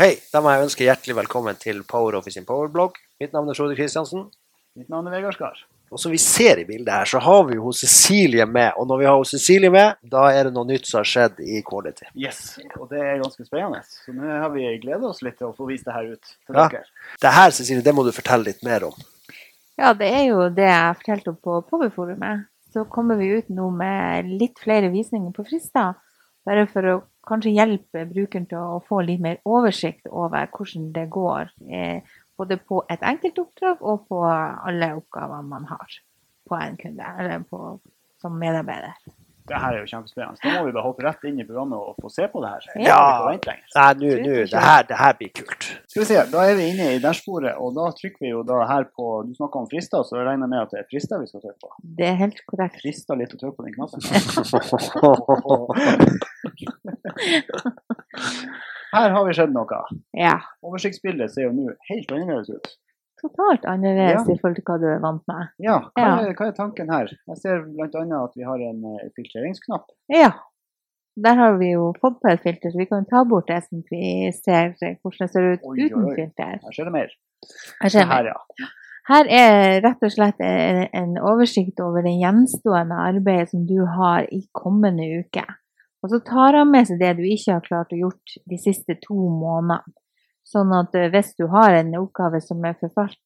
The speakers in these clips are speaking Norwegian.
Hei, da må jeg ønske hjertelig velkommen til Power Office in Power-blogg. Mitt navn er Frode Kristiansen. Mitt navn er Vegard Skar. Og som vi ser i bildet her, så har vi jo Cecilie med. Og når vi har Cecilie med, da er det noe nytt som har skjedd i Quality. Yes, og det er ganske spennende. Så nå har vi gledet oss litt til å få vist det her ut til Ja. dere. Det her, Cecilie, det må du fortelle litt mer om. Ja, det er jo det jeg fortalte om på Powerforumet. Så kommer vi ut nå med litt flere visninger på frister. Bare for å kanskje hjelpe brukeren til å få litt mer oversikt over hvordan det går. Eh, både på et enkelt oppdrag og på alle oppgavene man har på en kunde, eller på, som medarbeider. Det her er jo kjempespennende. Da må vi bare hoppe rett inn i programmet og få se på det her. Ja. Nei, nå, nå, det her, det her blir kult. Skal vi se, Da er vi inne i dashbordet, og da trykker vi jo da her på Du snakka om frister, så jeg regner med at det er frister vi skal trykke på. Det er helt korrekt. Frister litt å trykke på den knappen. Her har vi skjedd noe. Ja. Oversiktsbildet ser jo nå helt annerledes ut. Totalt annerledes Ja. i forhold til hva du er vant med. Ja, hva, Ja. Er, hva er tanken her? Jeg ser bl.a. at vi har en uh, filtreringsknapp. Ja. Der har vi jo fått på et filter, så vi kan ta bort det at vi ser hvordan det ser ut Oi, uten oi. filter. Her ser det mer. Her, ser vi. her, ja. Her er rett og slett en en oversikt over det gjenstående arbeidet som du har i kommende uke. Og så tar han med seg det du ikke har klart å gjort de siste to månedene. Sånn at eh, hvis du har en oppgave som er forfalt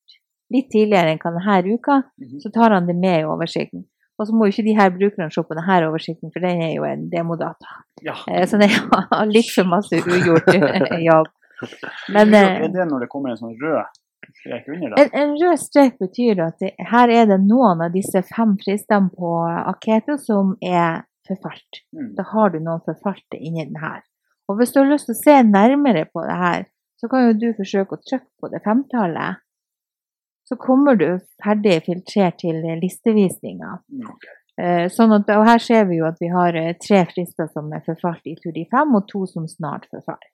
litt tidligere enn denne uka, Mhm. så tar han det med i oversikten. Og så må jo ikke de her brukerne se på denne oversikten, for den er jo en demodata. ja. Eh, Så det har litt for masse ugjort jobb. Men er eh, det når det kommer en sånn rød strek under, da? en, en rød strek betyr at det, her er det noen av disse fem fristene på Aketo som er forfalt. Mm. Da har du noen forfalte inni den her. Og hvis du har lyst til å se nærmere på det her, så kan jo du forsøke å trykke på det femtallet. Så kommer du ferdig filtrert til listevisninga. Mm. Eh, Sånn at, og her ser vi jo at vi har eh, tre frister som er forfalt i tur i fem, og to som snart forfaller.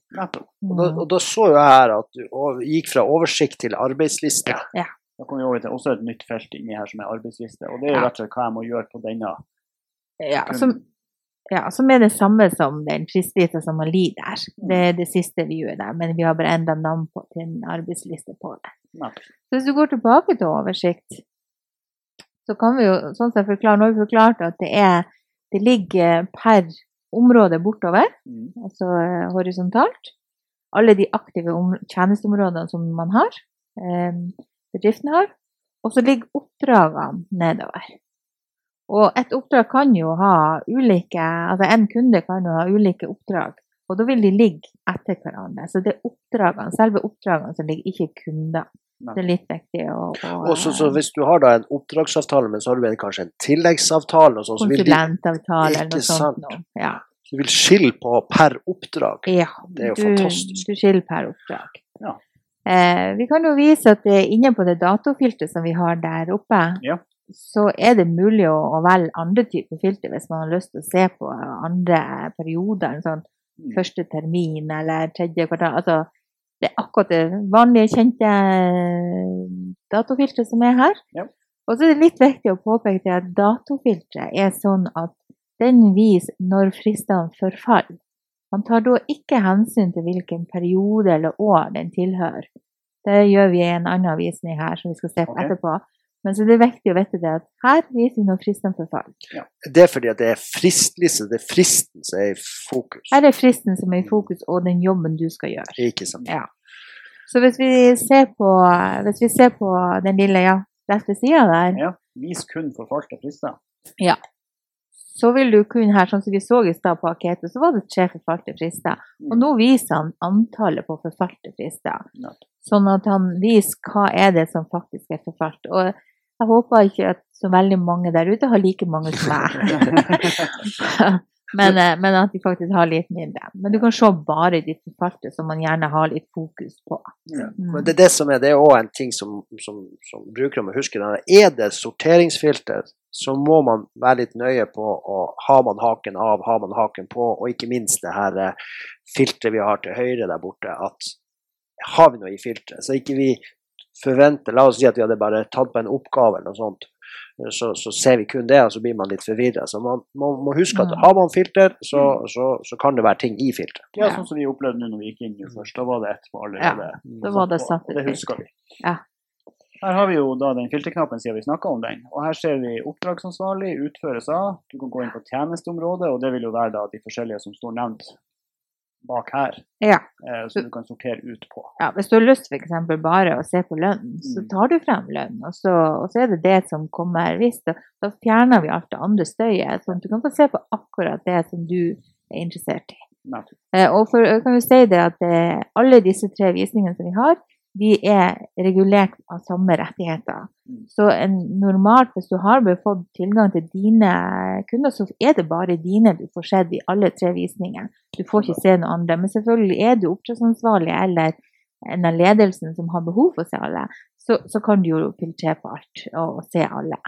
Og da, og da så jeg her at du gikk fra oversikt til arbeidsliste. Da kommer vi over til også et nytt felt inni her som er arbeidsliste. Og det er jo rett og slett hva jeg må gjøre på denne. Ja, som, ja, som er det samme som den fristlista som har ligget der. Det er det siste vi gjør der, men vi har bare enda navn på, til en arbeidsliste på det. Så hvis du går tilbake til oversikt, så kan vi jo sånn sett forklare nå har vi forklart at det, er, det ligger per område bortover, Mm. altså eh, horisontalt. Alle de aktive om, tjenesteområdene som man har, eh, bedriften har. Og så ligger oppdragene nedover. Og et oppdrag kan jo ha ulike Altså en kunde kan jo ha ulike oppdrag. Og da vil de ligge etter hverandre. Så det er oppdragene, selve oppdragene som ligger, ikke kunder. Det er litt viktig å, å Og så, så hvis du har da en oppdragsavtale, men så har du en, kanskje en tilleggsavtale, og så vil de konsulentavtale eller noe sånt. Noe. Ja. så vil skille på per oppdrag. ja. Det er jo du, fantastisk. Du skiller per oppdrag. Ja. Eh, vi kan jo vise at det, inne på det datofilteret som vi har der oppe, Ja. Så er det mulig å, å velge andre typer filter hvis man har lyst til å se på andre perioder. en Sånn Mm. første termin eller tredje kvartal. Altså, det er akkurat det vanlige, kjente datofilteret som er her. Ja. Og så er det litt viktig å påpeke at datofilteret er sånn at den viser når fristene forfaller. Man tar da ikke hensyn til hvilken periode eller år den tilhører. Det gjør vi i en annen visning her som vi skal se på okay. etterpå. Men så det er viktig å vite det at her viser vi når fall. Ja. Det er fordi at det er fristliste, det er fristen som er i fokus. Her er fristen som er i fokus, og den jobben du skal gjøre. Ikke sant? Ja. Så hvis vi ser på, hvis vi ser på den lille ja, rette sida der, Ja. Vis kun forfalte frister. så vil du kun her, sånn som vi så i stad på Aketo, så var det tre forfalte frister. Og nå viser han antallet på forfalte frister. Sånn at han viser hva er det som faktisk er forfalt. Og jeg håper ikke at så veldig mange der ute har like mange som meg. men, eh, men at de faktisk har litt mindre. Men du kan se bare de forfalte som man gjerne har litt fokus på. Ja. Mm. Det er det som er, det er òg en ting som, som, som brukere må huske. Er det sorteringsfilter, så må man være litt nøye på og har man haken av, har man haken på, og ikke minst det her eh, filteret vi har til høyre der borte, at har vi noe i filteret? Så ikke vi forventer La oss si at vi hadde bare tatt på en oppgave eller noe sånt. så, så ser vi kun det, og så blir man litt forvirra. Så man må, må huske at Mm. har man filter, så, så, så kan det være ting i filteret. Ja, sånn som vi opplevde nå når vi gikk inn jo først. Da var det ett på allerede. Da var det og Det husker vi. Ja. Her har vi jo da den filterknappen siden vi snakka om den. Og her ser vi oppdragsansvarlig, utføres av. Du kan gå inn på tjenesteområdet, og det vil jo være da de forskjellige som står nevnt bak her, Ja. eh, som du kan sortere ut på. ja. Hvis du har lyst f.eks. bare å se på lønnen, så Mm. tar du frem lønnen. og så, og så er det det som kommer visst. Da fjerner vi alt det andre støyet, sånn at du kan få se på akkurat det som du er interessert i. Eh, Og for, kan jo si det at eh, alle disse tre visningene som vi har, de er regulert av samme rettigheter. Mm. Så en, normalt, hvis du har fått tilgang til dine kunder, så er det bare dine du får sett i alle tre visninger. Du får ikke se noe andre. Men selvfølgelig er du oppdragsansvarlig eller en av ledelsen som har behov for å se alle, så, så kan du jo filtrere på alt og, og se alle.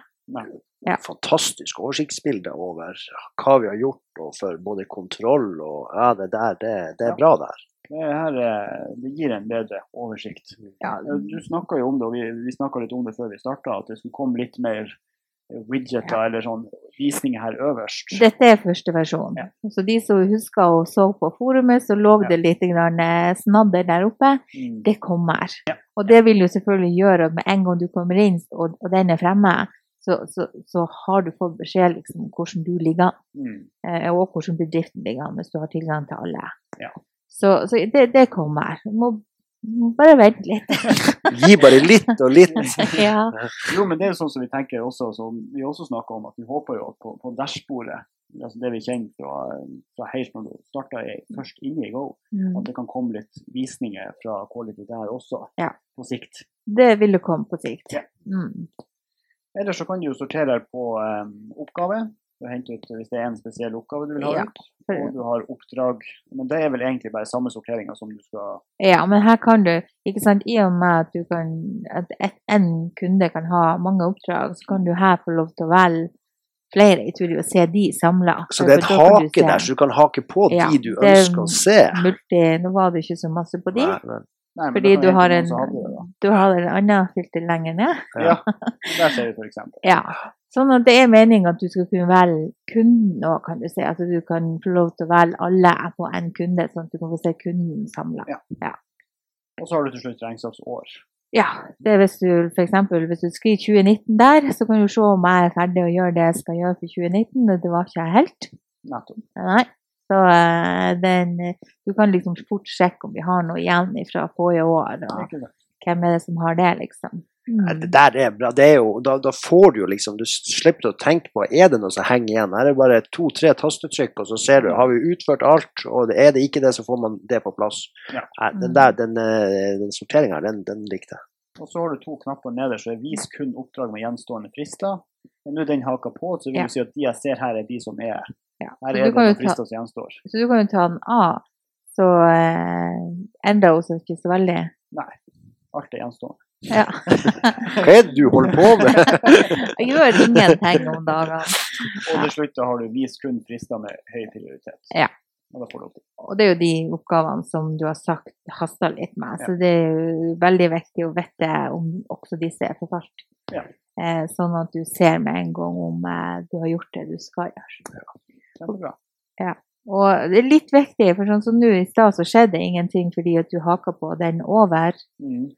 Ja. Fantastisk oversiktsbilde over hva vi har gjort, og for både kontroll og Ja, det der, det, det Ja. er bra der. Det, her, eh, det gir en bedre oversikt. Ja, Eh, Du snakka jo om det, og vi, vi snakka litt om det før vi starta, at det skulle komme litt mer widgeter Ja. eller sånn visninger her øverst. Dette er første versjon. Ja. Så de som husker og så på forumet, så lå det litt grann, eh, snadder der oppe. Mm. Det kommer. Og det vil jo selvfølgelig gjøre at med en gang du kommer inn og, og den er fremme, så, så, så har du fått beskjed liksom hvordan du ligger an, Mm. og hvordan bedriften ligger an, hvis du har tilgang til alle. Ja. Så, så det, det kommer. Du må, må bare vente litt. Gi bare litt og litt. ja. Jo, men det er jo sånn som vi tenker også, som vi også snakker om, at vi håper jo at på, på dashbordet, altså det vi kjenner fra, fra helt når du starta først inne i Go, Mm. at det kan komme litt visninger fra Quality der også, Ja. på sikt. Det vil jo komme på sikt. Ja. Mm. Ellers så kan du jo sortere på um, oppgave, og hente ut hvis det er en spesiell oppgave du vil ha Ja. ut. Og du har oppdrag, men det er vel egentlig bare samme sorteringa som du skal Ja, men her kan du, ikke sant, i og med at du kan, at et, en kunde kan ha mange oppdrag, så kan du her få lov til å velge flere i tur og se de samla. Så det er et hake der, så du kan hake på Ja, de du er ønsker å se. Multi, nå var det ikke så masse på de, Nei, men, Nei, men fordi du har en, det. Du har en annen filter lenger ned. Ja, der ser vi f.eks. Ja, sånn at det er meningen at du skal kunne velge kunden òg, kan du si. Altså du kan få lov til å velge alle på en kunde, sånn at du kan få se kunden samla. Ja. Og så har du til slutt regnskapsår. Ja, det er hvis du f.eks. hvis du skriver 2019 der, så kan du se om jeg er ferdig å gjøre det jeg skal gjøre for 2019, og det var ikke jeg helt. Nettopp. Nei. Så eh, den, du kan liksom fort sjekke om vi har noe igjen fra forrige år, og? Hvem er det som har det, liksom. Mm. det der er bra. Det er jo, da, da får du jo liksom Du slipper å tenke på er det noe som henger igjen. Her er det bare to-tre tastetrykk, og så ser du har vi utført alt. Og er det ikke det, så får man det på plass. Ja. Den Mm. der, den, eh, den sorteringa, den, den likte jeg. Og så har du to knapper nederst, så er vis kun oppdrag med gjenstående frister. Men nå er den haka på, så vil Ja. det si at de jeg ser her, er de som er Ja. Her er det noen frister som gjenstår. Så du kan jo ta den av, så eh, endrer hun seg ikke så veldig. Nei. Alt er gjenstående. Ja. Hva er det du holder på med? Jeg gjør ingenting om dagene. Og til slutt har du vist kun frister med høy prioritet. Ja. Og det er jo de oppgavene som du har sagt haster litt med. Ja. Så det er jo veldig viktig å vite om også disse er forfalt. Ja. Eh, sånn at du ser med en gang om eh, du har gjort det du skal gjøre. Ja. ja. Og det er litt viktig, for sånn som nå i stad så skjedde ingenting fordi at du haka på den over. Mm.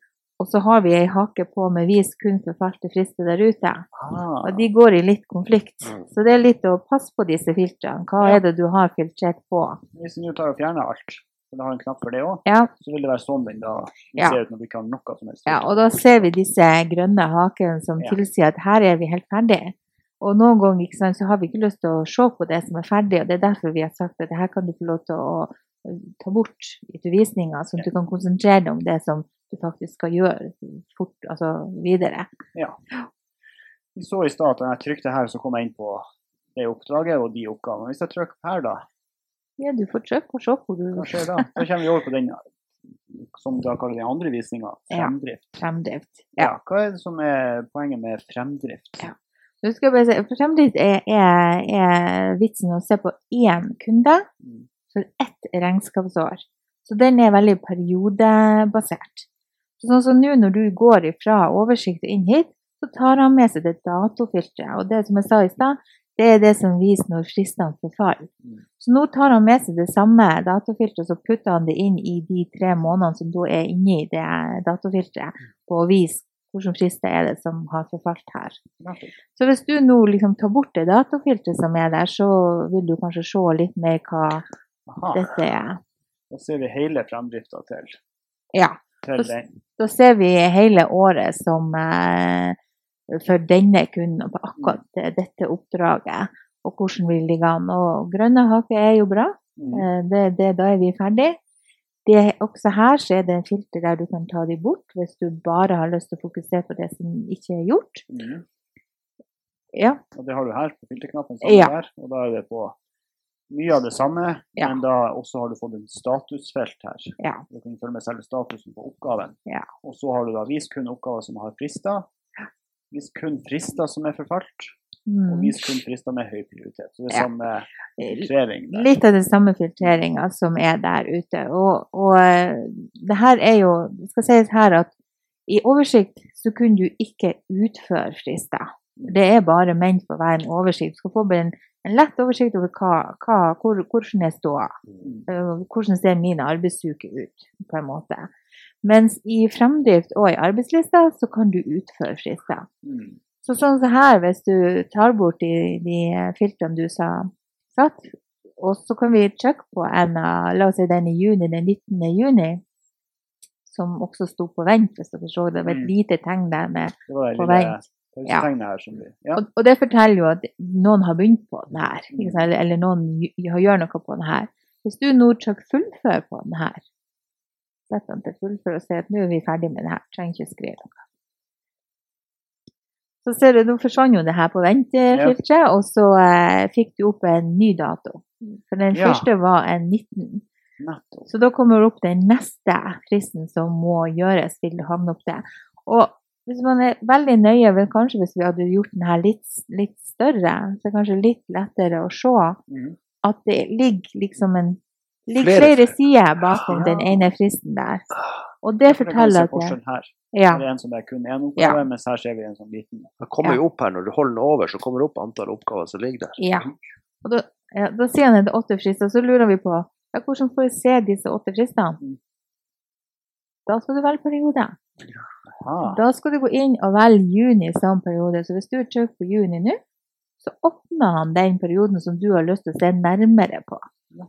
Og så har vi ei hake på med 'vis kun forfalte frister' der ute. Ah, Og de går i litt konflikt. Mm. Så det er litt å passe på disse filtrene. Hva Ja. er det du har filtrert på? hvis du tar og fjerner alt, for det har en knapp for det òg, Ja, så vil det være sånn den da Ja. ser ut når vi ikke har noe som helst. ja, og da ser vi disse grønne hakene som tilsier at her er vi helt ferdig. Og noen ganger sant, så har vi ikke lyst til å se på det som er ferdig, og det er derfor vi har sagt at her kan du få lov til å ta bort i visninga, sånn at du kan konsentrere deg om det som du faktisk skal gjøre fort, altså videre. Vi så i stad at jeg trykte her, så kom jeg inn på det oppdraget og de oppgavene. Hvis jeg trykker her, da, Ja, du får trykke og se hvor du hva skjer da? Da kommer vi over på den som da kaller den andre visninga, Ja. fremdrift. Ja. Ja. Hva er det som er poenget med fremdrift? Ja. Nå skal jeg bare si, Fremdrift er, er, er vitsen å se på én kunde Mm. For ett regnskapsår. Så den er veldig periodebasert. Så Sånn som nå når du går fra oversikt og inn hit, så tar han med seg det datofilteret. Og det som jeg sa i stad, det er det som viser når fristene forfaller. Så nå tar han med seg det samme datofilteret, så putter han det inn i de tre månedene som da er inni det datofilteret, på å vise hvilke frister er det som har forfalt her. Så hvis du nå liksom tar bort det datofilteret som er der, så vil du kanskje se litt mer hva Aha. dette er. Da ser vi hele fremdrifta til, Ja. til den. Da ser vi hele året som eh, for denne kunden på akkurat eh, dette oppdraget, og hvordan vi ligger an. Og grønne haker er jo bra. Mm. Eh, det, det, da er vi ferdig. Det, også her så er det en filter der du kan ta de bort, hvis du bare har lyst til å fokusere på det som ikke er gjort. Mm. Ja, Og det har du her på filterknappen, Ja. der, og da er det på mye av det samme, Ja. men da også har du fått en statusfelt her. ja, Du kan følge med selve statusen på oppgaven. Ja. Og så har du da vis kun oppgaver som har frister, vis kun frister som er forfalt, og mm. vis kun frister med høy prioritet. Så det er samme filtrering der. Litt av den samme filtreringa som er der ute. Og, og eh, det her er jo Det skal sies her at i oversikt så kunne du ikke utføre frister. Det er bare ment for å være en oversikt. Du skal få en, en lett oversikt over hva, hva, hvor, hvordan er ståa. Mm. Eh, Hvordan ser mine arbeidsuker ut, på en måte. Mens i fremdrift og i arbeidslista så kan du utføre frister. Mm. Så sånn som her, hvis du tar bort de, de filtrene du sa satt, og så kan vi trykke på en av, la oss si den i juni, den 19. juni, som også sto på vent, hvis dere så det. Var et Mm. lite tegn der med på vent. Som vi Ja. og, og det forteller jo at noen har begynt på den her, eller, eller noen gjør noe på den her. Hvis du nå fullfører fullfør på den her, sett den til fullfør og sier at nå er vi ferdig med det her, trenger ikke skrive noe. Så ser du, nå forsvant jo det her på ventefilteret, og så eh, fikk du opp en ny dato. For den Ja. første var en 19. Nettopp. Så da kommer det opp den neste fristen som må gjøres, vil du havne opp det. Og hvis man er veldig nøye, vel kanskje hvis vi hadde gjort den her litt, litt større, så er det kanskje litt lettere å se Mhm. at det ligger liksom en ligger Flere flere sider bakom Ja. den ene fristen der. Og det forteller at det, her. ja, Det er en som er kun én oppgave, mens her ser vi en sånn liten. Det kommer Ja. jo opp her når du holder den over, så kommer det opp antall oppgaver som ligger der. ja. Og da, ja, da sier han at det er åtte frister, så lurer vi på ja, hvordan får vi se disse åtte fristene? Mm. Da skal du velge periode. Aha. Da skal du gå inn og velge juni som periode. Så hvis du trykker på juni nå, så åpner han den perioden som du har lyst til å se nærmere på.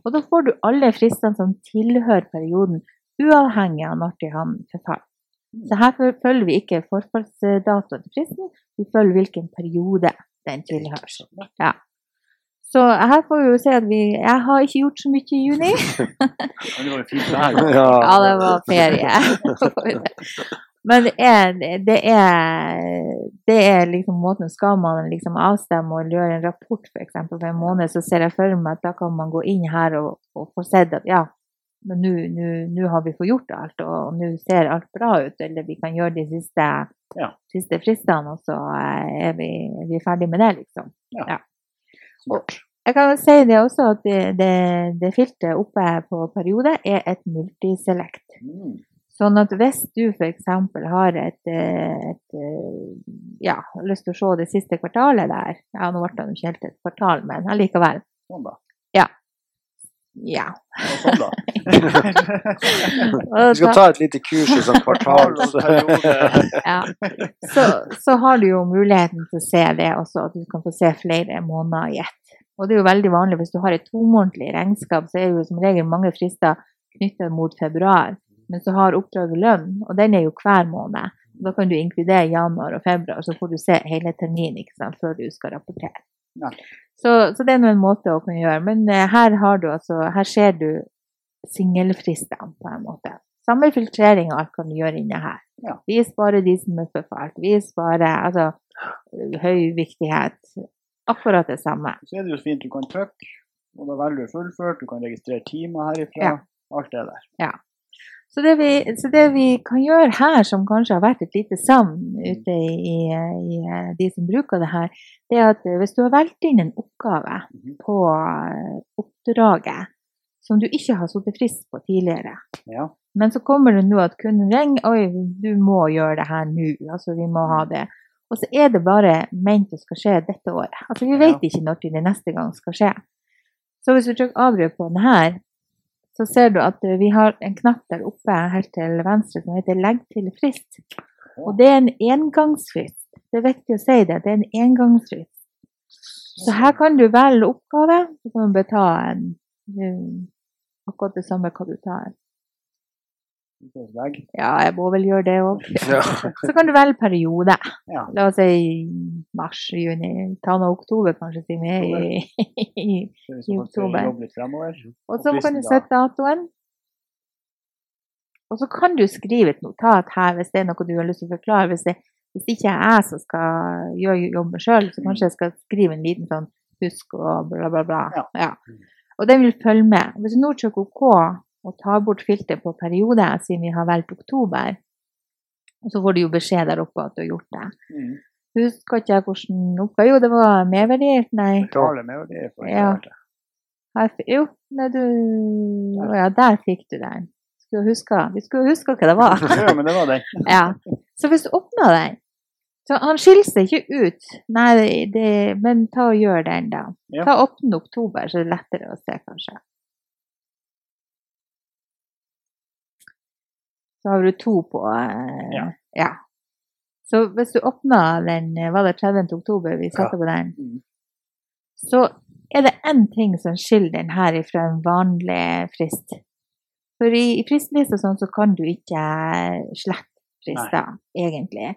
Og da får du alle fristene som tilhører perioden, uavhengig av når de han forfaller. Så her følger vi ikke forfallsdatoen til fristen, vi følger hvilken periode den tilhører. Ja. Så her får vi jo si at vi Jeg har ikke gjort så mye i juni. Det var jo fint vær. Ja, det var ferie. Men det er, det er, det er liksom måten Skal man liksom avstemme og gjøre en rapport for eksempel for en måned, så ser jeg for meg at da kan man gå inn her og, og få sett at ja, men nå- har vi fått gjort alt, og nå ser alt bra ut. Eller vi kan gjøre de siste, Ja. siste fristene, og så eh, er vi, er vi ferdig med det, liksom. Smart. Jeg kan jo si det også at det, det, det filteret oppe på periode er et multiselect. Mm. Sånn at hvis du f.eks. har et, eh, et eh, ja, lyst til å se det siste kvartalet der Ja, nå ble det ikke helt et kvartal, men allikevel. Sånn, da. Ja. Og sånn, da. Vi skal ta et lite kurs i sånn kvartal. ja. Så, så har du jo muligheten til å se det også, at du kan få se flere måneder i ett. Og det er jo veldig vanlig hvis du har et tomånedlig regnskap, så er det jo som regel mange frister knyttet mot februar. Men så har oppdraget lønn, og den er jo hver måned. Da kan du inkludere januar og februar, så får du se hele terminen før du skal rapportere. Ja. Så, så det er nå en måte å kunne gjøre. Men eh, her har du altså, her ser du singelfristene på en måte. Samme filtrering og alt kan du gjøre inne her. Ja. Vis bare de som er forfalt. Vis bare altså, høy viktighet. Akkurat det samme. Så er det jo fint du kan trykke, og da velger du fullført. Du kan registrere timer herifra. Ja. Alt det der. Så det, vi, så det vi kan gjøre her, som kanskje har vært et lite savn ute i, i, i de som bruker det her, det er at hvis du har valgt inn en oppgave Mhm. på eh, oppdraget som du ikke har satt frist på tidligere, Ja. men så kommer det nå at kunden ringer oi, du må gjøre det her nå, altså vi må ha det. Og så er det bare ment å skal skje dette året. Altså Vi vet ikke når det neste gang skal skje. Så hvis du trykker avbrudd på den her, så ser du at eh, vi har en knapp der oppe helt til venstre som heter 'legg til frist'. Og det er en engangsfrist. Det er viktig å si det. Det er en engangsfrist. Så her kan du velge oppgave, så kan du ta en um, akkurat det samme hva du tar. Ja, jeg må vel gjøre det òg. Ja. Så kan du velge periode. Ja. La oss si mars, juni, ta nå oktober kanskje, vi er i, i skal oktober. Og så kan du sette datoen. Og så kan du skrive et notat her hvis det er noe du har lyst til å forklare. Hvis det hvis ikke er jeg som skal gjøre jobben sjøl, så kanskje jeg skal skrive en liten sånn husk og bla, bla, bla. Ja. Og den vil følge med. Hvis trykker OK og tar bort filter på periode, siden vi har valgt oktober, Og så får du jo beskjed der oppe at du har gjort det. Mm. Husker ikke jeg hvordan oppgave Jo, det var merverdi? Nei. Betale merverdi for Ja. jo, nei, du ja, der fikk du den. Skulle huske, vi skulle huske hva det var. Ja, men det var det. Ja. Så hvis du åpner den så Han skiller seg ikke ut, nei, det, men ta og gjør den, da. Ja. Ta åpne oktober, så er det lettere å se, kanskje. Så har du to på eh, Ja. ja. Så hvis du åpner den, eh, var det 30. oktober vi satte på den, Mm. så er det én ting som skiller den her fra en vanlig frist. For i, i fristlista sånn, så kan du ikke slette frister, egentlig.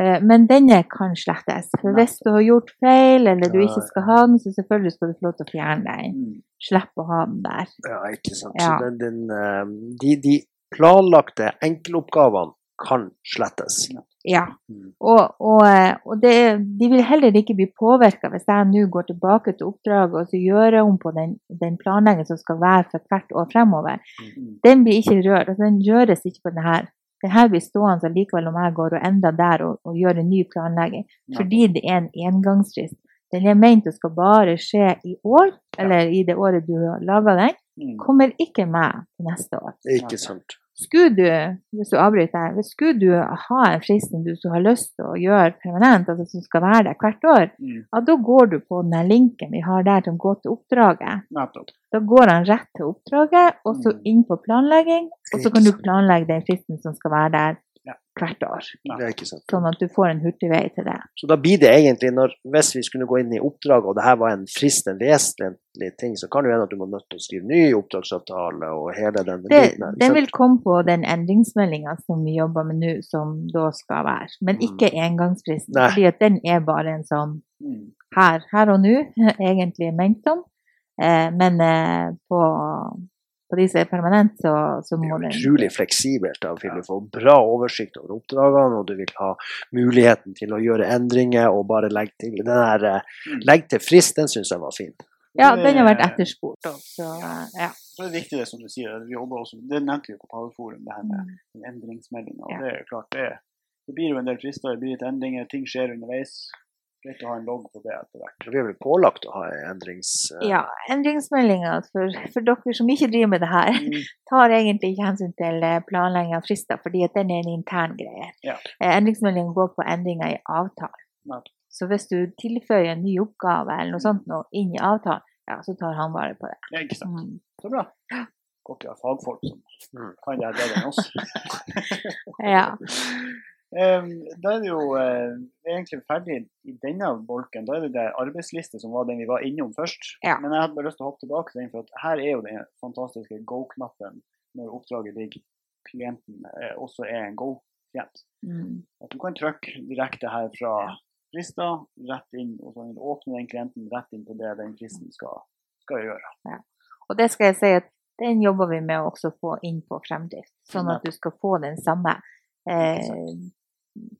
Eh, Men denne kan slettes. For hvis du har gjort feil, eller du ikke skal ha den, så selvfølgelig skal du få lov til å fjerne den. Mm. Slipp å ha den der. Ja, ikke sant. Ja. Så den, den, de, de planlagte enkeloppgavene kan slettes. Ja. Mm. Og, og, og det, de vil heller ikke bli påvirka hvis jeg nå går tilbake til oppdraget og så gjør om på den, den planleggingen som skal være for hvert år fremover. Mm. Den blir ikke rørt. Altså, den gjøres ikke på denne. her. Den blir stående likevel om jeg går og endrer der og, og gjør en ny planlegging. Fordi det er en engangsfrist. Den er ment å skal bare skje i år, eller i det året du har laga den. Mm. Kommer ikke med neste år. Ikke sant. Skulle du, hvis du avbryter hvis skulle du ha en frist som du har lyst til å gjøre permanent, altså som skal være der hvert år, Mm. ja, da går du på den linken vi har der som går til oppdraget. Nettopp. Da går han rett til oppdraget, og så Mm. inn på planlegging, og så kan du planlegge den fristen som skal være der. Hvert år. Det er ikke sant. Sånn at du får en hurtig vei til det. Så da blir det egentlig, når, hvis vi skulle gå inn i oppdraget, og det her var en frist, en vesentlig ting, så kan det hende at du må nødt til å skrive ny oppdragsavtale og hele den det biten her. den vil komme på den endringsmeldinga som vi jobber med nå, som da skal være. Men Mm. ikke engangsfristen, Nei. fordi at den er bare en sånn Mm. her, her og nå, egentlig ment om. Eh, men eh, på, på de som er permanent, så, så Det er må jo den utrolig fleksibelt. Da vil du få bra oversikt over oppdragene, og du vil ha muligheten til å gjøre endringer og bare legge til. Den der, eh, Mm. legg til frist, den syns jeg var fin. Ja, den har vært etterspurt òg, så ja. Så det er viktig det som du sier, vi jobber også, det nevnte vi på Paveforum, det her med endringsmeldinga. Ja. Det er klart, det, det blir jo en del frister, det blir litt endringer, ting skjer underveis. Greit å ha en logg på det etter hvert. Vi er vel pålagt å ha endrings... Uh... Ja, endringsmeldinga for, for dere som ikke driver med det her, Mm. tar egentlig ikke hensyn til eh, planlegging av frister, fordi at den er en intern greie. Ja. Eh, Endringsmeldingen går på endringer i avtalen. Ja. Så hvis du tilføyer en ny oppgave eller noe sånt noe inn i avtalen, ja, så tar han vare på det. Ja, ikke sant. Mm. Så bra. Godt vi har fagfolk som Mm. kan det bedre enn oss. Ja. Da er det jo eh, vi er egentlig ferdig i denne bolken. Da er det der arbeidsliste som var den vi var innom først. Ja. Men jeg hadde bare lyst til å hoppe tilbake til den, for her er jo den fantastiske go-knappen når oppdraget ligger klienten eh, også er en go-klient. Mm. At du kan trykke direkte her fra frista, rett inn, og så åpner den klienten rett inn på det den fristen skal, skal gjøre. Og det skal jeg si at den jobber vi med å også få inn på fremdrift, sånn at du skal få den samme. Eh,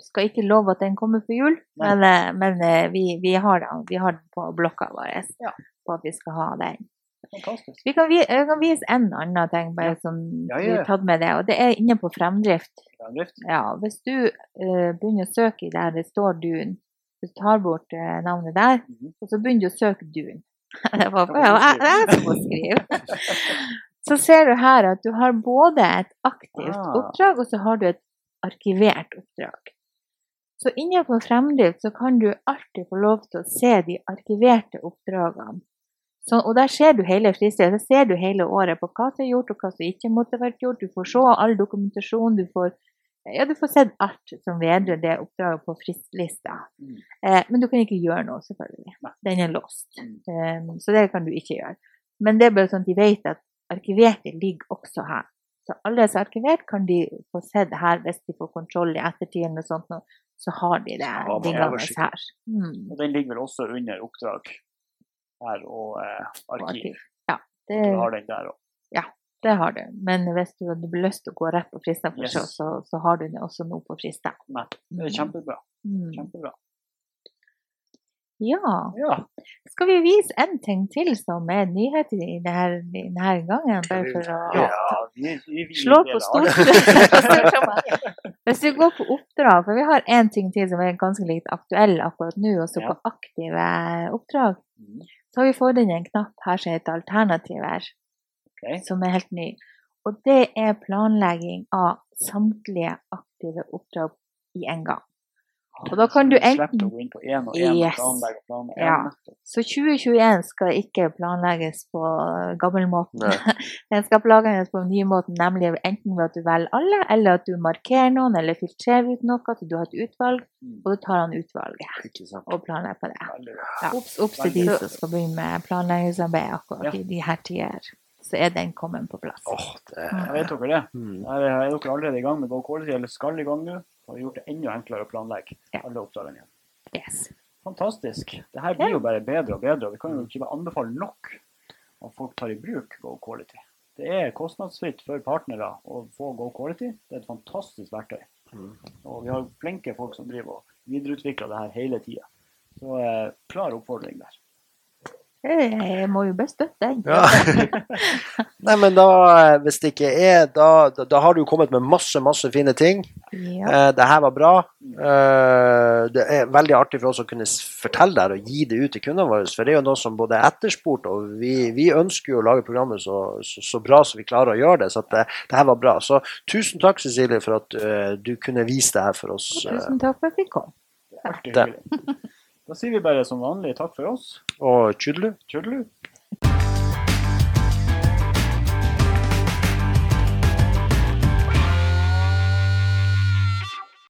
skal ikke love at den kommer for jul, Nei. men, eh, men eh, vi, vi, har den, vi har den på blokka vår Ja. på at vi skal ha den. Fantastisk. Vi kan, vi, kan vise en annen ting bare Ja. som Ja, vi har tatt med det, og det er inne på fremdrift. Fremdrift. Ja, hvis du uh, begynner å søke i der det står Dun, hvis du tar bort uh, navnet der, Mhm. og så begynner du å søke Dun. det var jeg, som må skrive. så ser du her at du har både et aktivt Ah. oppdrag, og så har du et arkivert oppdrag. Så innenfor fremdrift så kan du alltid få lov til å se de arkiverte oppdragene. Så, og der ser du hele fristet. Der ser du hele året på hva som er gjort og hva som ikke måtte vært gjort. Du får se all dokumentasjon. Du får, ja, du får sett alt som vedrører det oppdraget på fristlista. Mm. Eh, men du kan ikke gjøre noe, selvfølgelig. Den er låst. Mm. Eh, så det kan du ikke gjøre. Men det er bare sånn at de vet at arkiverte ligger også her. Så alle som er arkivert, kan de få se det her hvis de får kontroll i ettertid eller noe sånt. Så har de det liggende oversikt. her. Mm. Og den ligger vel også under oppdrag her og eh, arkiv. Ja, det, Du har den der òg. det har du. Men hvis du hadde lyst til å gå rett på fristen, for Yes. så, så, har du det også nå på fristen. Det er kjempebra. Mm. kjempebra. Ja. Ja. Skal vi vise en ting til som er nyhet i denne, denne gangen? Bare for å ja vi, vi, vi slå på deler stort. Hvis vi går på oppdrag, for vi har én ting til som er ganske litt aktuell akkurat nå, også på aktive oppdrag, Mm, så har vi fått inn en knapp her som heter alternativer, okay. som er helt ny. Og det er planlegging av samtlige aktive oppdrag i en gang. Og da kan du enten- å gå inn på én og én Yes. og planlegge og planlegge. Ja. Så 2021 skal ikke planlegges på gammelmåten. Den skal planlegges på den nye måten, nemlig enten ved at du velger alle, eller at du markerer noen, eller filtrerer ut noe, at du har et utvalg, Mm, og du tar han utvalget og planlegger på det. Ja. Ops, ops til de som skal begynne med planleggingsarbeid akkurat Ja. i de her tider. Så er den kommet på plass. Åh, det Jeg vet dere det. mm. Er er dere allerede i gang med GoCallity, eller skal i gang nå? Og har gjort det enda enklere å planlegge Ja. alle oppdragene igjen. Yes. Fantastisk. Det her blir jo bare bedre og bedre. og Vi kan jo ikke anbefale nok at folk tar i bruk GoQuality. Det er kostnadsfritt for partnere å få GoQuality. Det er et fantastisk verktøy. Mm. Og vi har flinke folk som driver og videreutvikler det her hele tida. Så eh, klar oppfordring der. Jeg må jo bare støtte den. Ja. Nei, men da, eh, hvis det ikke er da, da, da har du kommet med masse, masse fine ting. Ja. Eh, det her var bra. Eh, det er veldig artig for oss å kunne fortelle det her og gi det ut til kundene våre. For det er jo noe som både er etterspurt, og vi, vi ønsker jo å lage programmet så, så, så bra som vi klarer å gjøre det. Så at det, det her var bra. Så tusen takk, Cecilie, for at uh, du kunne vise det her for oss. Og Tusen takk for at vi kom. Det er artig. Da sier vi bare som vanlig takk for oss. og Tjudlu. Tjudelu.